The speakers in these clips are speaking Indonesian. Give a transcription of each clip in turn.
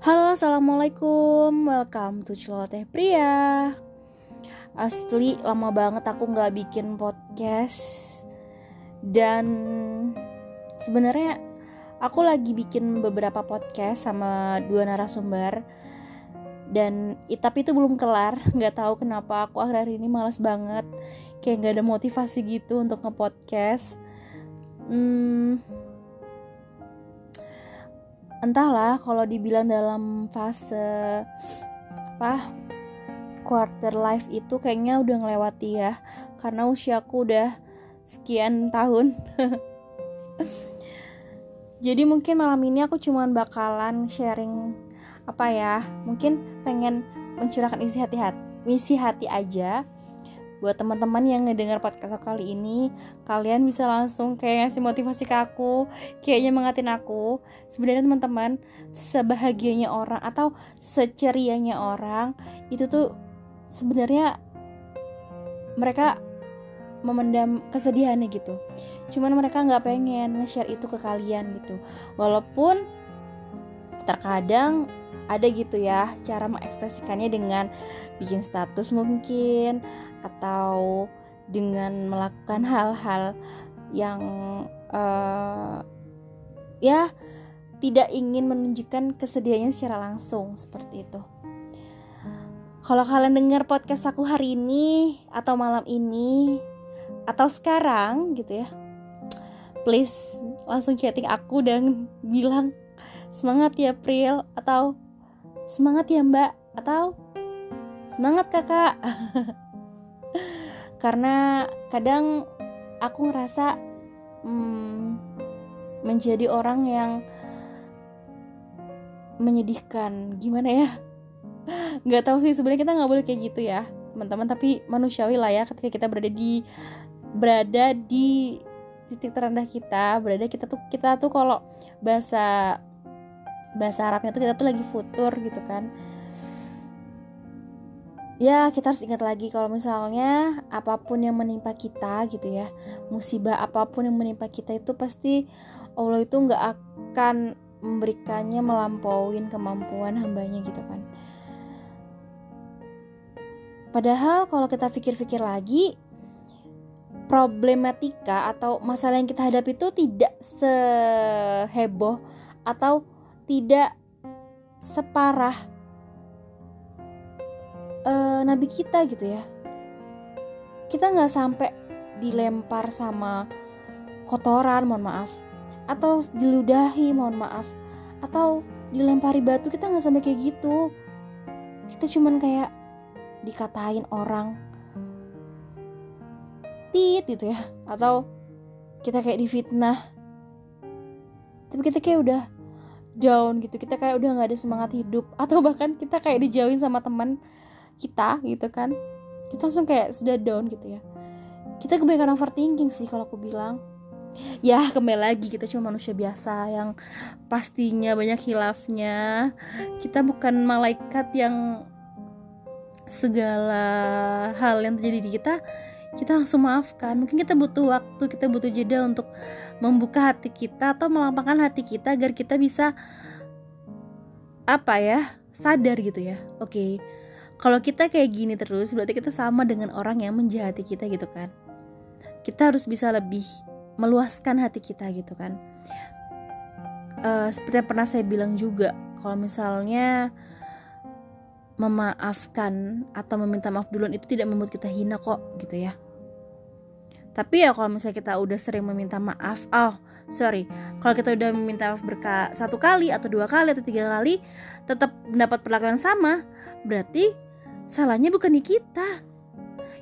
Halo, assalamualaikum, welcome to Celoteh Pria. Asli lama banget aku nggak bikin podcast. Dan sebenarnya aku lagi bikin beberapa podcast sama dua narasumber. Dan tapi itu belum kelar. Nggak tahu kenapa aku akhir-akhir ini males banget. Kayak nggak ada motivasi gitu untuk ngepodcast. Hmm, entahlah kalau dibilang dalam fase apa quarter life itu kayaknya udah ngelewati ya. Karena usiaku udah sekian tahun. Jadi mungkin malam ini aku cuman bakalan sharing apa ya mungkin pengen mencurahkan isi hati-hati isi hati aja buat teman-teman yang ngedengar podcast kali ini kalian bisa langsung kayak ngasih motivasi ke aku kayaknya mengatin aku. Sebenarnya teman-teman sebahagianya orang atau secerianya orang itu tuh sebenarnya mereka memendam kesedihannya gitu. Cuman mereka nggak pengen nge-share itu ke kalian gitu. Walaupun terkadang ada gitu ya cara mengekspresikannya dengan bikin status mungkin atau dengan melakukan hal-hal yang uh, ya tidak ingin menunjukkan kesedihannya secara langsung seperti itu. Kalau kalian dengar podcast aku hari ini atau malam ini atau sekarang gitu ya, please langsung chatting aku dan bilang semangat ya Pril atau semangat ya Mbak. Atau semangat kakak. Karena kadang aku ngerasa hmm, menjadi orang yang menyedihkan. Gimana ya? Nggak tahu sih sebenarnya kita nggak boleh kayak gitu ya teman-teman. Tapi manusiawi lah ya ketika kita berada di berada di titik terendah kita berada kita tuh kita tuh kalau bahasa bahasa Arabnya tuh kita tuh lagi futur gitu kan. Ya kita harus ingat lagi kalau misalnya apa pun yang menimpa kita gitu ya musibah apa pun yang menimpa kita itu pasti Allah itu nggak akan memberikannya melampauin kemampuan hambanya gitu kan. Padahal kalau kita pikir-pikir lagi problematika atau masalah yang kita hadapi itu tidak seheboh atau tidak separah uh, nabi kita gitu ya. Kita nggak sampai dilempar sama kotoran mohon maaf atau diludahi mohon maaf atau dilempari batu kita nggak sampai kayak gitu. Kita cuman kayak dikatain orang tit gitu ya atau kita kayak difitnah. Tapi kita kayak udah down gitu. Kita kayak udah nggak ada semangat hidup. Atau bahkan kita kayak dijauhin sama teman kita gitu kan. Kita langsung kayak sudah down gitu ya. Kita kebanyakan overthinking sih kalau aku bilang. Ya kembali lagi kita cuma manusia biasa yang pastinya banyak hilafnya. Kita bukan malaikat yang segala hal yang terjadi di kita kita langsung maafkan. Mungkin kita butuh waktu kita butuh jeda untuk membuka hati kita atau melapangkan hati kita agar kita bisa apa ya sadar gitu ya. Oke okay, kalau kita kayak gini terus berarti kita sama dengan orang yang menjahati kita gitu kan. Kita harus bisa lebih meluaskan hati kita gitu kan. Uh, seperti yang pernah saya bilang juga kalau misalnya memaafkan atau meminta maaf duluan itu tidak membuat kita hina kok gitu ya. Tapi ya kalau misalnya kita udah sering meminta maaf oh sorry. Kalau kita udah meminta maaf berka satu kali atau dua kali atau tiga kali tetap mendapat perlakuan sama berarti salahnya bukan di kita.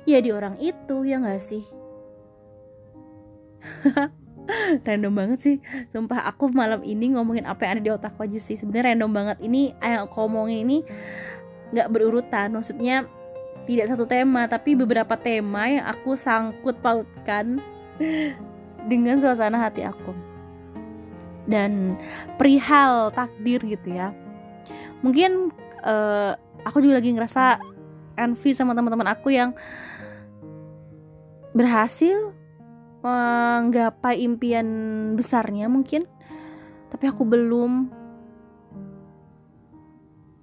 Ya di orang itu ya gak sih? Random banget sih. Sumpah aku malam ini ngomongin apa yang ada di otakku aja sih. Sebenarnya random banget. Ini yang aku ngomongin ini nggak berurutan. Maksudnya tidak satu tema tapi beberapa tema yang aku sangkut pautkan dengan suasana hati aku. Dan perihal takdir gitu ya. Mungkin uh, aku juga lagi ngerasa envy sama teman-teman aku yang berhasil menggapai impian besarnya mungkin. Tapi aku belum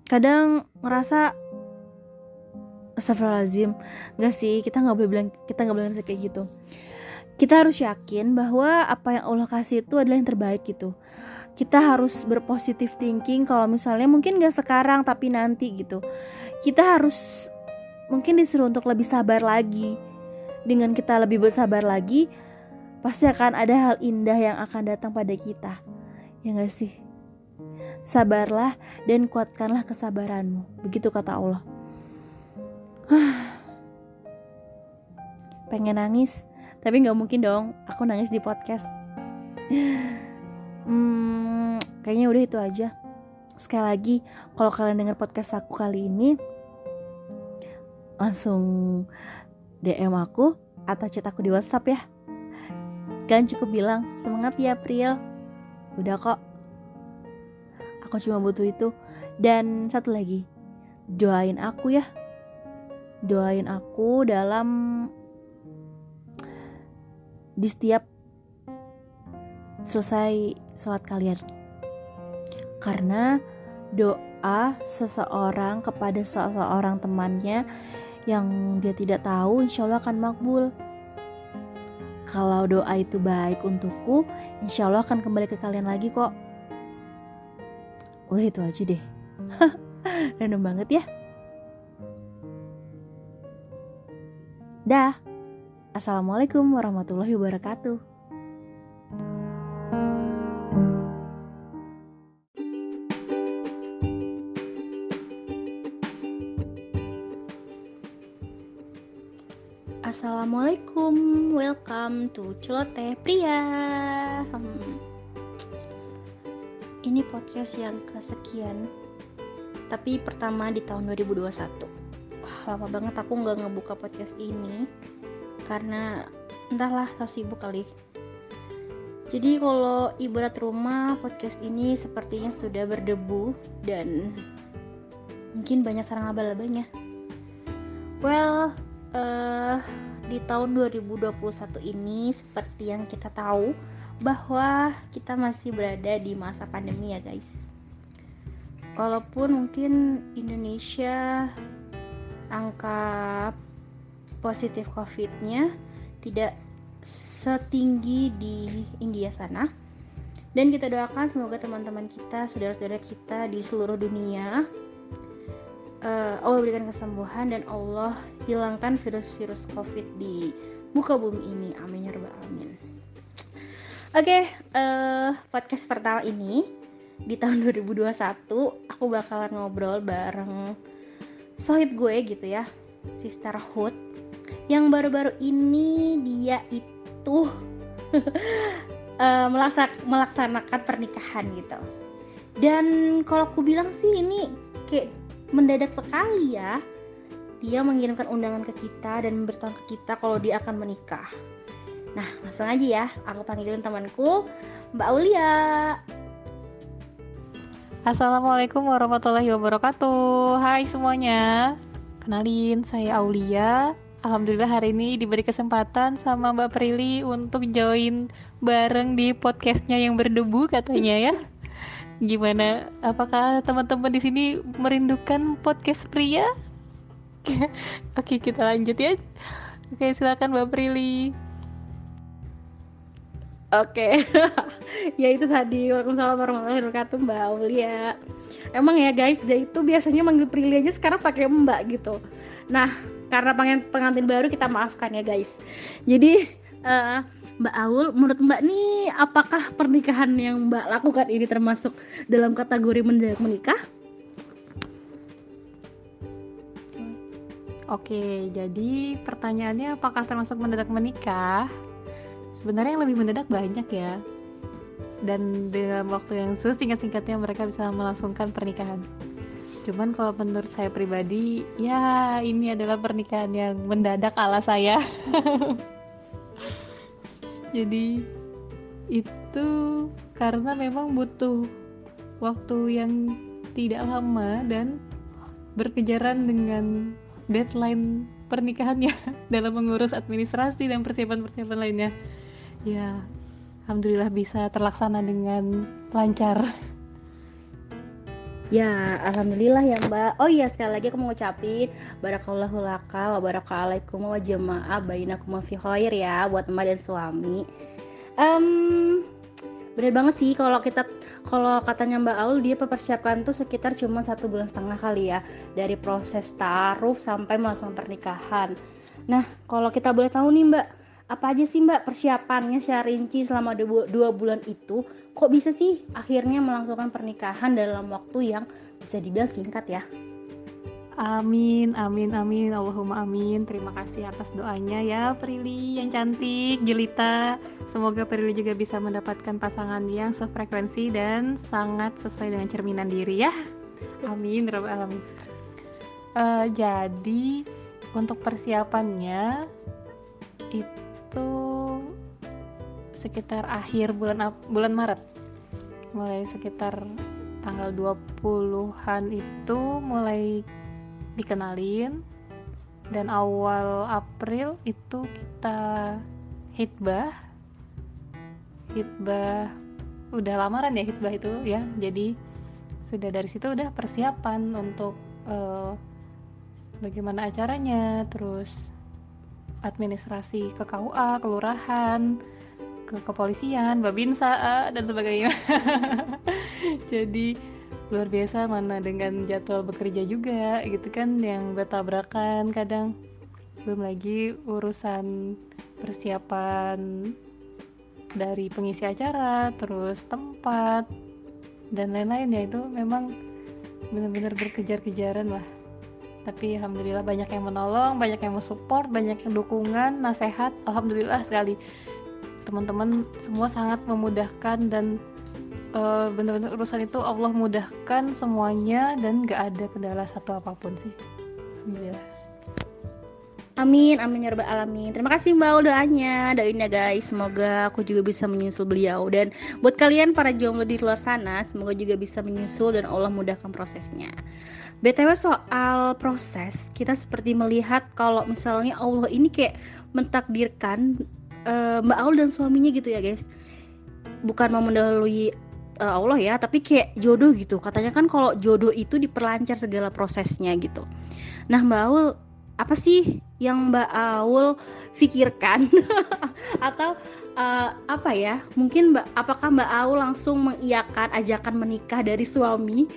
kadang ngerasa Astagfirullahaladzim. Gak sih, kita gak boleh bilang Kita gak boleh ngerasa kayak gitu. Kita harus yakin bahwa Apa yang Allah kasih itu adalah yang terbaik gitu. Kita harus berpositif thinking Kalau misalnya mungkin gak sekarang Tapi nanti gitu. Kita harus Mungkin disuruh untuk lebih sabar lagi. Dengan kita lebih bersabar lagi Pasti akan ada hal indah yang akan datang pada kita. Ya gak sih? Sabarlah dan kuatkanlah kesabaranmu Begitu kata Allah. Pengen nangis tapi nggak mungkin dong aku nangis di podcast. Hmm, kayaknya udah itu aja. Sekali lagi kalau kalian dengar podcast aku kali ini langsung DM aku atau chat aku di WhatsApp ya. Kalian cukup bilang semangat ya April udah kok aku cuma butuh itu. Dan satu lagi doain aku ya. Doain aku dalam di setiap selesai sholat kalian. Karena doa seseorang kepada seseorang temannya yang dia tidak tahu insya Allah akan makbul. Kalau doa itu baik untukku insya Allah akan kembali ke kalian lagi kok udah itu aja deh random banget ya Dah. Assalamualaikum warahmatullahi wabarakatuh. Assalamualaikum, welcome to Celoteh Pria. Hmm. Ini podcast yang kesekian, tapi pertama di tahun 2021 lama banget aku nggak ngebuka podcast ini karena entahlah tau sibuk kali. Jadi kalau ibarat rumah podcast ini sepertinya sudah berdebu dan mungkin banyak sarang abal-abalnya. Well uh, di tahun 2021 ini seperti yang kita tahu bahwa kita masih berada di masa pandemi ya guys walaupun mungkin Indonesia angka positif COVID-nya tidak setinggi di India sana. Dan kita doakan semoga teman-teman kita, saudara-saudara kita di seluruh dunia uh, Allah berikan kesembuhan dan Allah hilangkan virus-virus COVID di muka bumi ini. Amin ya rabbal alamin. Oke, okay, uh, eh, podcast pertama ini di tahun 2021 aku bakalan ngobrol bareng sohib gue gitu ya Sister Hood yang baru-baru ini dia itu uh, melaksanakan pernikahan gitu. Dan kalau aku bilang sih ini kayak mendadak sekali ya dia mengirimkan undangan ke kita dan memberitahu ke kita kalau dia akan menikah nah langsung aja ya. Aku panggilin temanku Mbak Aulia. Assalamualaikum warahmatullahi wabarakatuh. Hai semuanya. Kenalin saya Aulia. Alhamdulillah hari ini diberi kesempatan sama Mbak Prilly untuk join bareng di podcastnya yang berdebu katanya ya. Gimana? Apakah teman-teman di sini merindukan podcast pria? Oke kita lanjut ya. Oke silakan Mbak Prilly Oke, ya itu tadi Waalaikumsalam warahmatullahi wabarakatuh Mbak Aulia. Emang ya guys, dia itu biasanya manggil Prilly aja sekarang pakai Mbak gitu. Nah, karena pengen pengantin baru kita maafkan ya guys. Jadi uh, Mbak Aul, menurut Mbak nih apakah pernikahan yang Mbak lakukan ini termasuk dalam kategori mendadak menikah? Oke, jadi pertanyaannya apakah termasuk mendadak menikah? Sebenarnya yang lebih mendadak banyak ya. Dan dalam waktu yang sesingkat-singkatnya mereka bisa melangsungkan pernikahan. Cuman kalau menurut saya pribadi ya ini adalah pernikahan yang mendadak ala saya. Jadi itu karena memang butuh waktu yang tidak lama dan berkejaran dengan deadline pernikahannya dalam mengurus administrasi dan persiapan-persiapan lainnya ya alhamdulillah bisa terlaksana dengan lancar Ya, alhamdulillah ya Mbak. Oh iya, sekali lagi aku mau ngucapin barakallahu laka wa barakalaikum wa jamaah bainakum fi khair ya buat Mbak dan suami. Um, bener banget sih kalau kita kalau katanya Mbak Aul dia mempersiapkan tuh sekitar cuma satu bulan setengah kali ya dari proses taruh sampai melangsungkan pernikahan. Nah, kalau kita boleh tahu nih Mbak, apa aja sih Mbak persiapannya secara rinci selama dua, dua bulan itu? Kok bisa sih akhirnya melangsungkan pernikahan dalam waktu yang bisa dibilang singkat ya? Amin, amin, amin, Allahumma amin. Terima kasih atas doanya ya Prilly yang cantik, Jelita. Semoga Prilly juga bisa mendapatkan pasangan yang sefrekuensi dan sangat sesuai dengan cerminan diri ya. Amin, Rabbal alamin. Uh, jadi untuk persiapannya itu sekitar akhir bulan bulan Maret. Mulai sekitar tanggal 20-an itu mulai dikenalin dan awal April itu kita hitbah hitbah udah lamaran ya hitbah itu ya jadi sudah dari situ udah persiapan untuk uh, bagaimana acaranya terus administrasi ke KUA kelurahan ke kepolisian babinsa dan sebagainya. Jadi luar biasa mana dengan jadwal bekerja juga gitu kan yang bertabrakan kadang. Belum lagi urusan persiapan dari pengisi acara terus tempat dan lain-lain. Ya itu memang benar-benar berkejar-kejaran lah tapi alhamdulillah banyak yang menolong banyak yang mensupport banyak yang dukungan nasihat alhamdulillah sekali. Teman-teman semua sangat memudahkan dan uh, benar-benar urusan itu Allah mudahkan semuanya dan gak ada kendala satu apa pun sih. Alhamdulillah Amin, amin ya rabbal alamin. Terima kasih Mbak doanya, doain ya guys. Semoga aku juga bisa menyusul beliau dan buat kalian para jomblo di luar sana, semoga juga bisa menyusul dan Allah mudahkan prosesnya. BTW soal proses, kita seperti melihat kalau misalnya Allah ini kayak mentakdirkan uh, Mbak Aul dan suaminya gitu ya guys. Bukan mau mendahului uh, Allah ya tapi kayak jodoh gitu katanya kan kalau jodoh itu diperlancar segala prosesnya gitu nah Mbak Aul apa sih yang Mbak Aul pikirkan? Atau uh, apa ya mungkin Mbak apakah Mbak Aul langsung mengiyakan ajakan menikah dari suami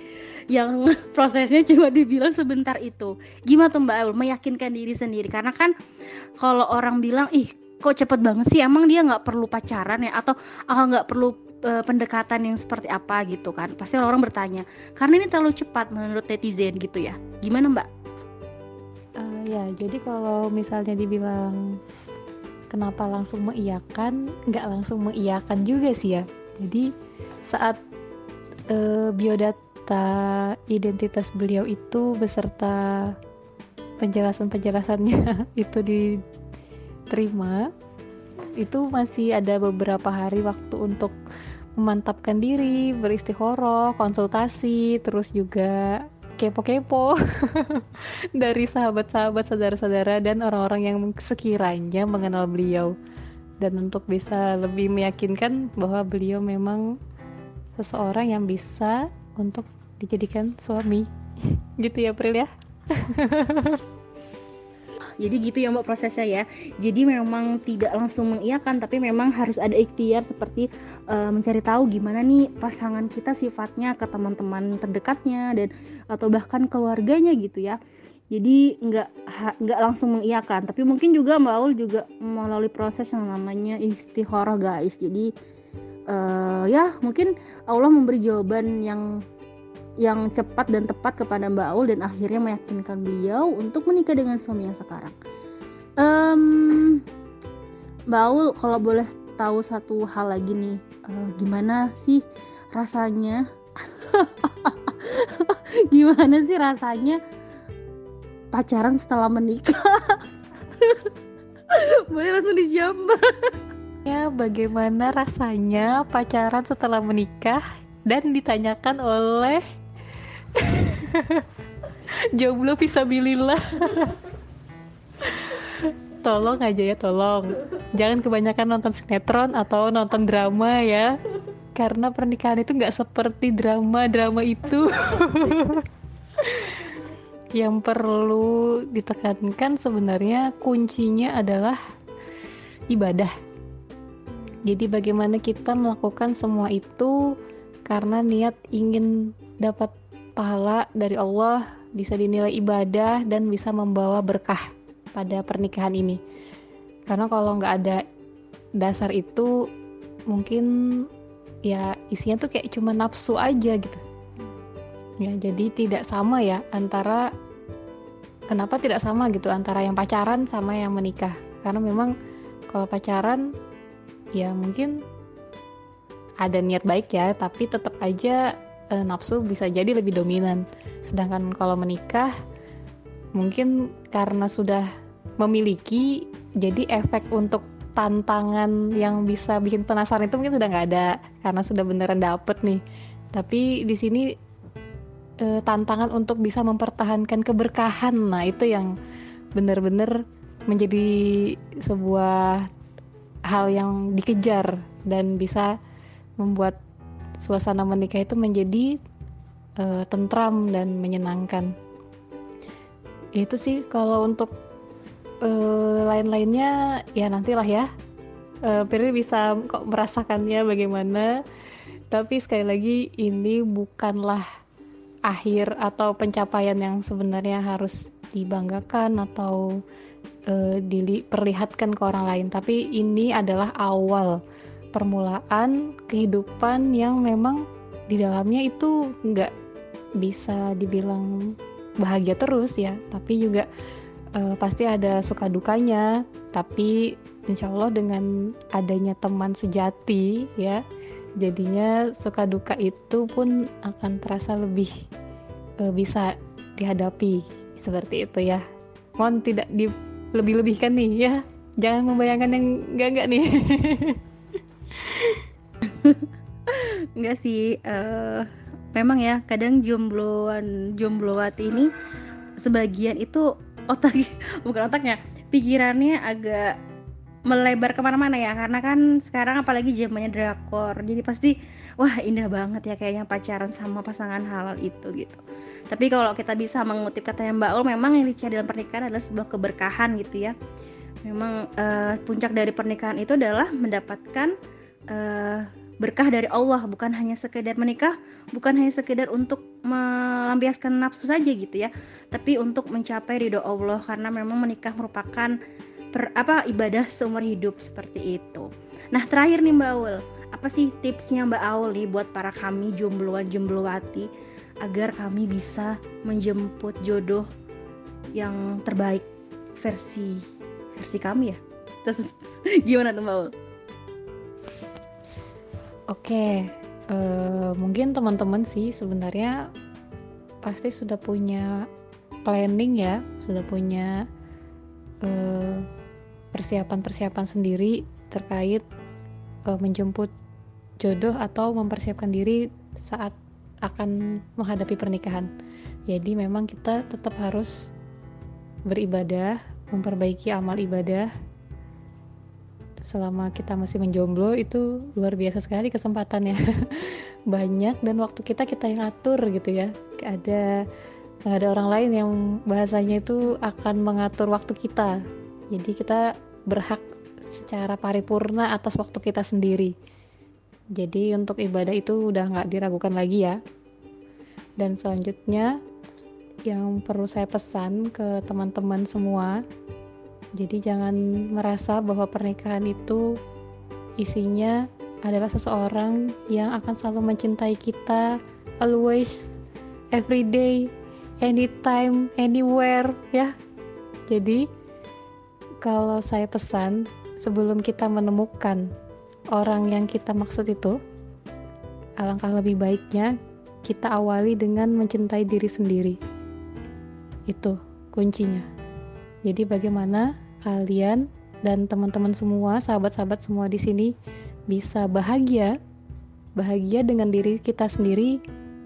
yang prosesnya cuma dibilang sebentar itu? Gimana tuh Mbak Aul meyakinkan diri sendiri? Karena kan kalau orang bilang ih kok cepet banget sih? Emang dia nggak perlu pacaran ya? Atau ah nggak perlu uh, pendekatan yang seperti apa? Gitu kan. Pasti orang-orang bertanya. Karena ini terlalu cepat menurut netizen gitu ya. Gimana mbak uh, ya jadi kalau misalnya dibilang kenapa langsung mengiyakan nggak langsung mengiyakan juga sih ya. Jadi saat uh, biodata identitas beliau itu beserta penjelasan-penjelasannya itu diterima itu masih ada beberapa hari waktu untuk memantapkan diri, beristighoroh, konsultasi, terus juga kepo-kepo dari sahabat-sahabat, saudara-saudara dan orang-orang yang sekiranya mengenal beliau. Dan untuk bisa lebih meyakinkan bahwa beliau memang seseorang yang bisa untuk dijadikan suami. Gitu ya April ya? Jadi gitu ya mbak prosesnya ya. Jadi memang tidak langsung mengiyakan tapi memang harus ada ikhtiar seperti uh, mencari tahu gimana nih pasangan kita sifatnya ke teman-teman terdekatnya dan atau bahkan keluarganya gitu ya. Jadi nggak nggak langsung mengiyakan. Tapi mungkin juga mbak Aul juga melalui proses yang namanya istikharah guys. Jadi uh, ya mungkin Allah memberi jawaban yang yang cepat dan tepat kepada Mbak Aul dan akhirnya meyakinkan beliau untuk menikah dengan suami yang sekarang. Um, Mbak Aul kalau boleh tahu satu hal lagi nih, uh, gimana sih rasanya? gimana sih rasanya pacaran setelah menikah? boleh langsung dijawab. Ya, bagaimana rasanya pacaran setelah menikah dan ditanyakan oleh jomblo bisa bilillah tolong aja ya tolong. Jangan kebanyakan nonton sinetron atau nonton drama ya. Karena pernikahan itu nggak seperti drama-drama itu. Yang perlu ditekankan sebenarnya kuncinya adalah ibadah. Jadi bagaimana kita melakukan semua itu karena niat ingin dapat pahala dari Allah bisa dinilai ibadah dan bisa membawa berkah pada pernikahan ini. Karena kalau nggak ada dasar itu mungkin ya isinya tuh kayak cuma nafsu aja gitu. Ya jadi tidak sama ya antara kenapa tidak sama gitu antara yang pacaran sama yang menikah. Karena memang kalau pacaran ya mungkin ada niat baik ya tapi tetap aja e, nafsu bisa jadi lebih dominan. Sedangkan kalau menikah mungkin karena sudah memiliki jadi efek untuk tantangan yang bisa bikin penasaran itu mungkin sudah nggak ada karena sudah beneran dapet nih. Tapi di sini e, tantangan untuk bisa mempertahankan keberkahan nah itu yang benar-benar menjadi sebuah hal yang dikejar dan bisa membuat suasana menikah itu menjadi e, tentram dan menyenangkan itu sih kalau untuk uh, lain-lainnya ya nantilah ya. Uh, Piri bisa kok merasakannya bagaimana. Tapi sekali lagi ini bukanlah akhir atau pencapaian yang sebenarnya harus dibanggakan atau uh, diperlihatkan ke orang lain. Tapi ini adalah awal permulaan kehidupan yang memang di dalamnya itu nggak bisa dibilang bahagia terus ya. Tapi juga uh, pasti ada suka dukanya. Tapi insya Allah dengan adanya teman sejati ya jadinya suka duka itu pun akan terasa lebih uh, bisa dihadapi. Seperti itu ya. Mohon tidak di lebih-lebihkan nih ya. Jangan membayangkan yang enggak-enggak nih. Enggak sih uh, memang ya kadang jombloan jombloat ini sebagian itu otak bukan otaknya pikirannya agak melebar ke mana-mana ya. Karena kan sekarang apalagi zamannya drakor jadi pasti wah indah banget ya kayaknya pacaran sama pasangan halal itu gitu. Tapi kalau kita bisa mengutip kata yang Mbak Ul memang yang dicari dalam pernikahan adalah sebuah keberkahan gitu ya. Memang uh, puncak dari pernikahan itu adalah mendapatkan uh, berkah dari Allah bukan hanya sekedar menikah bukan hanya sekedar untuk melampiaskan nafsu saja gitu ya tapi untuk mencapai ridho Allah karena memang menikah merupakan per, apa ibadah seumur hidup seperti itu. Nah terakhir nih Mbak Aul apa sih tipsnya Mbak Aul nih buat para kami jombloan jomblowati agar kami bisa menjemput jodoh yang terbaik versi versi kami ya? Terus gimana tuh Mbak Aul Oke, uh, mungkin teman-teman sih sebenarnya pasti sudah punya planning ya, sudah punya eh, persiapan-persiapan sendiri terkait uh, menjemput jodoh atau mempersiapkan diri saat akan menghadapi pernikahan. Jadi memang kita tetap harus beribadah, memperbaiki amal ibadah selama kita masih menjomblo itu luar biasa sekali kesempatannya. Banyak dan waktu kita kita yang atur gitu ya. Ada ada orang lain yang bahasanya itu akan mengatur waktu kita. Jadi kita berhak secara paripurna atas waktu kita sendiri. Jadi untuk ibadah itu udah nggak diragukan lagi ya. Dan selanjutnya yang perlu saya pesan ke teman-teman semua jadi jangan merasa bahwa pernikahan itu isinya adalah seseorang yang akan selalu mencintai kita always, every day, anytime, anywhere ya. Jadi kalau saya pesan sebelum kita menemukan orang yang kita maksud itu alangkah lebih baiknya kita awali dengan mencintai diri sendiri. Itu kuncinya. Jadi bagaimana kalian dan teman-teman semua, sahabat-sahabat semua di sini bisa bahagia, bahagia dengan diri kita sendiri,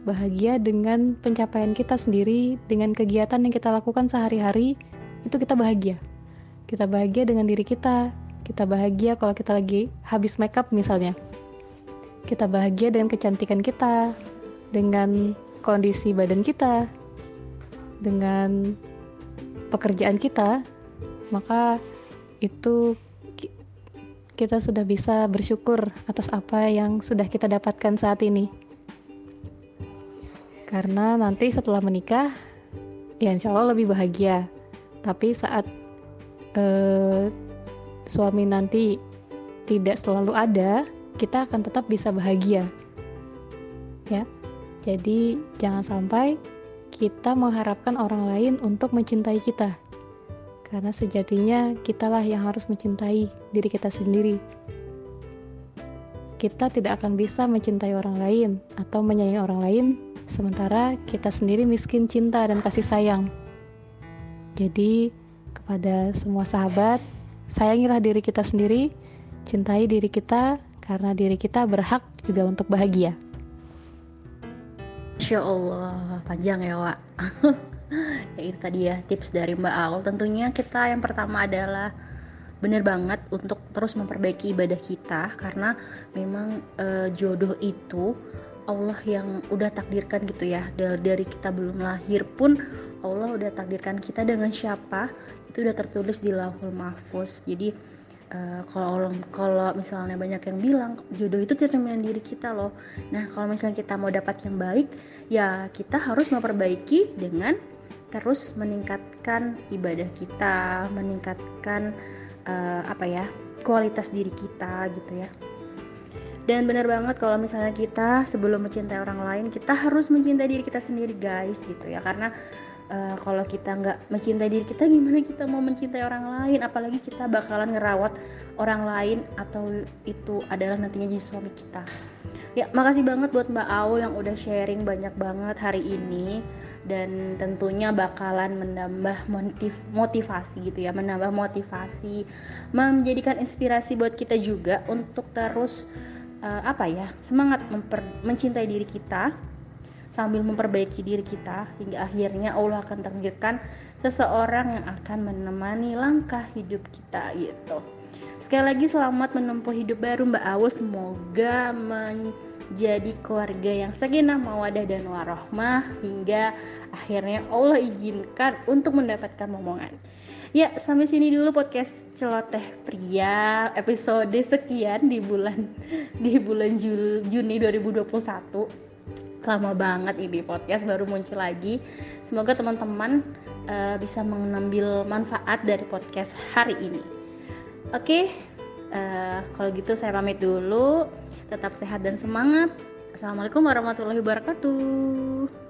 bahagia dengan pencapaian kita sendiri, dengan kegiatan yang kita lakukan sehari-hari, itu kita bahagia. Kita bahagia dengan diri kita, kita bahagia kalau kita lagi habis makeup misalnya. kita bahagia dengan kecantikan kita, dengan kondisi badan kita, dengan pekerjaan kita, maka itu kita sudah bisa bersyukur atas apa yang sudah kita dapatkan saat ini. Karena nanti setelah menikah, ya insya Allah lebih bahagia. Tapi saat eh, suami nanti tidak selalu ada, kita akan tetap bisa bahagia. Ya. Jadi jangan sampai kita mengharapkan orang lain untuk mencintai kita karena sejatinya kitalah yang harus mencintai diri kita sendiri. Kita tidak akan bisa mencintai orang lain atau menyayangi orang lain sementara kita sendiri miskin cinta dan kasih sayang. Jadi, kepada semua sahabat, sayangilah diri kita sendiri, cintai diri kita karena diri kita berhak juga untuk bahagia. Insya Allah, panjang ya, Wak. ya itu tadi ya tips dari Mbak Aul tentunya kita yang pertama adalah benar banget untuk terus memperbaiki ibadah kita karena memang e, jodoh itu Allah yang udah takdirkan gitu ya. Dari, dari kita belum lahir pun Allah udah takdirkan kita dengan siapa? Itu udah tertulis di lahul mahfuz. Jadi uh, kalau misalnya banyak yang bilang jodoh itu cerminan diri kita loh. Nah kalau misalnya kita mau dapat yang baik ya kita harus memperbaiki dengan terus meningkatkan ibadah kita, meningkatkan uh, apa ya kualitas diri kita gitu ya. Dan benar banget kalau misalnya kita sebelum mencintai orang lain kita harus mencintai diri kita sendiri guys gitu ya karena uh, kalau kita nggak mencintai diri kita gimana kita mau mencintai orang lain apalagi kita bakalan ngerawat orang lain atau itu adalah nantinya jadi suami kita. Ya makasih banget buat Mbak Aul yang udah sharing banyak banget hari ini dan tentunya bakalan menambah motiv motivasi gitu ya menambah motivasi menjadikan inspirasi buat kita juga untuk terus uh, apa ya semangat mencintai diri kita sambil memperbaiki diri kita hingga akhirnya Allah akan takdirkan seseorang yang akan menemani langkah hidup kita gitu sekali lagi selamat menempuh hidup baru Mbak Awu semoga men jadi keluarga yang sakinah mawadah dan warohmah hingga akhirnya Allah izinkan untuk mendapatkan momongan. Ya, sampai sini dulu podcast celoteh pria episode sekian di bulan di bulan Jul, Juni 2021. Lama banget ini podcast baru muncul lagi. Semoga teman-teman uh, bisa mengambil manfaat dari podcast hari ini. Oke, okay, uh, eh, kalau gitu saya pamit dulu tetap sehat dan semangat. Assalamualaikum warahmatullahi wabarakatuh.